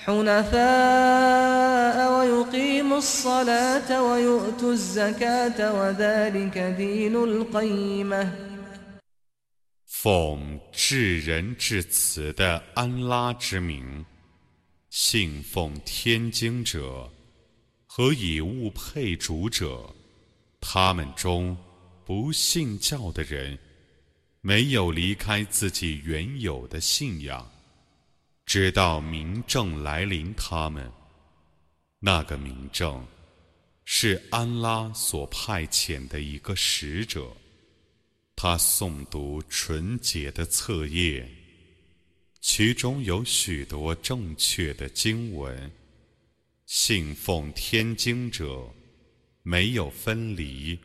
حنفاء ويقيموا الصلاة ويؤتوا الزكاة وذلك دين القيمة 奉至仁至慈的安拉之名，信奉天经者和以物配主者，他们中不信教的人，没有离开自己原有的信仰。 直到明正来临，他们那个明正是安拉所派遣的一个使者，他诵读纯洁的册页，其中有许多正确的经文。信奉天经者没有分离，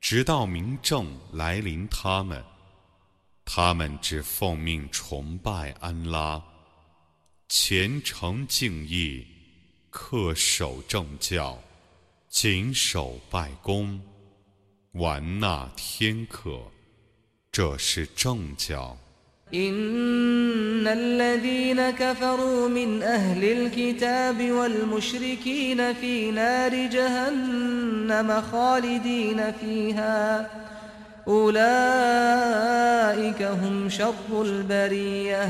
直到明正来临，他们他们只奉命崇拜安拉。虔诚敬意，恪守正教，谨守拜功，完纳天课，这是正教。إن الذين كفروا من أهل الكتاب والمشركين في نار جهنم خالدين فيها أولئك هم شر البريه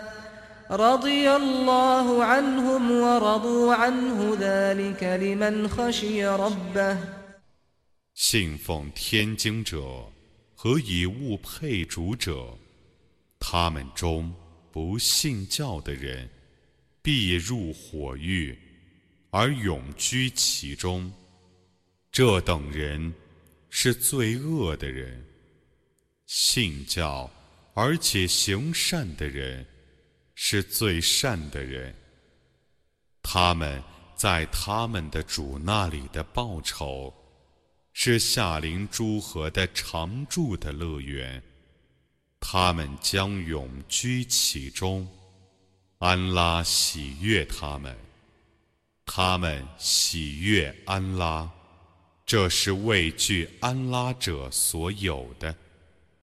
信奉天经者和以物配主者，他们中不信教的人必入火狱，而永居其中。这等人是罪恶的人。信教而且行善的人。是最善的人，他们在他们的主那里的报酬，是夏临诸河的常住的乐园，他们将永居其中。安拉喜悦他们，他们喜悦安拉，这是畏惧安拉者所有的。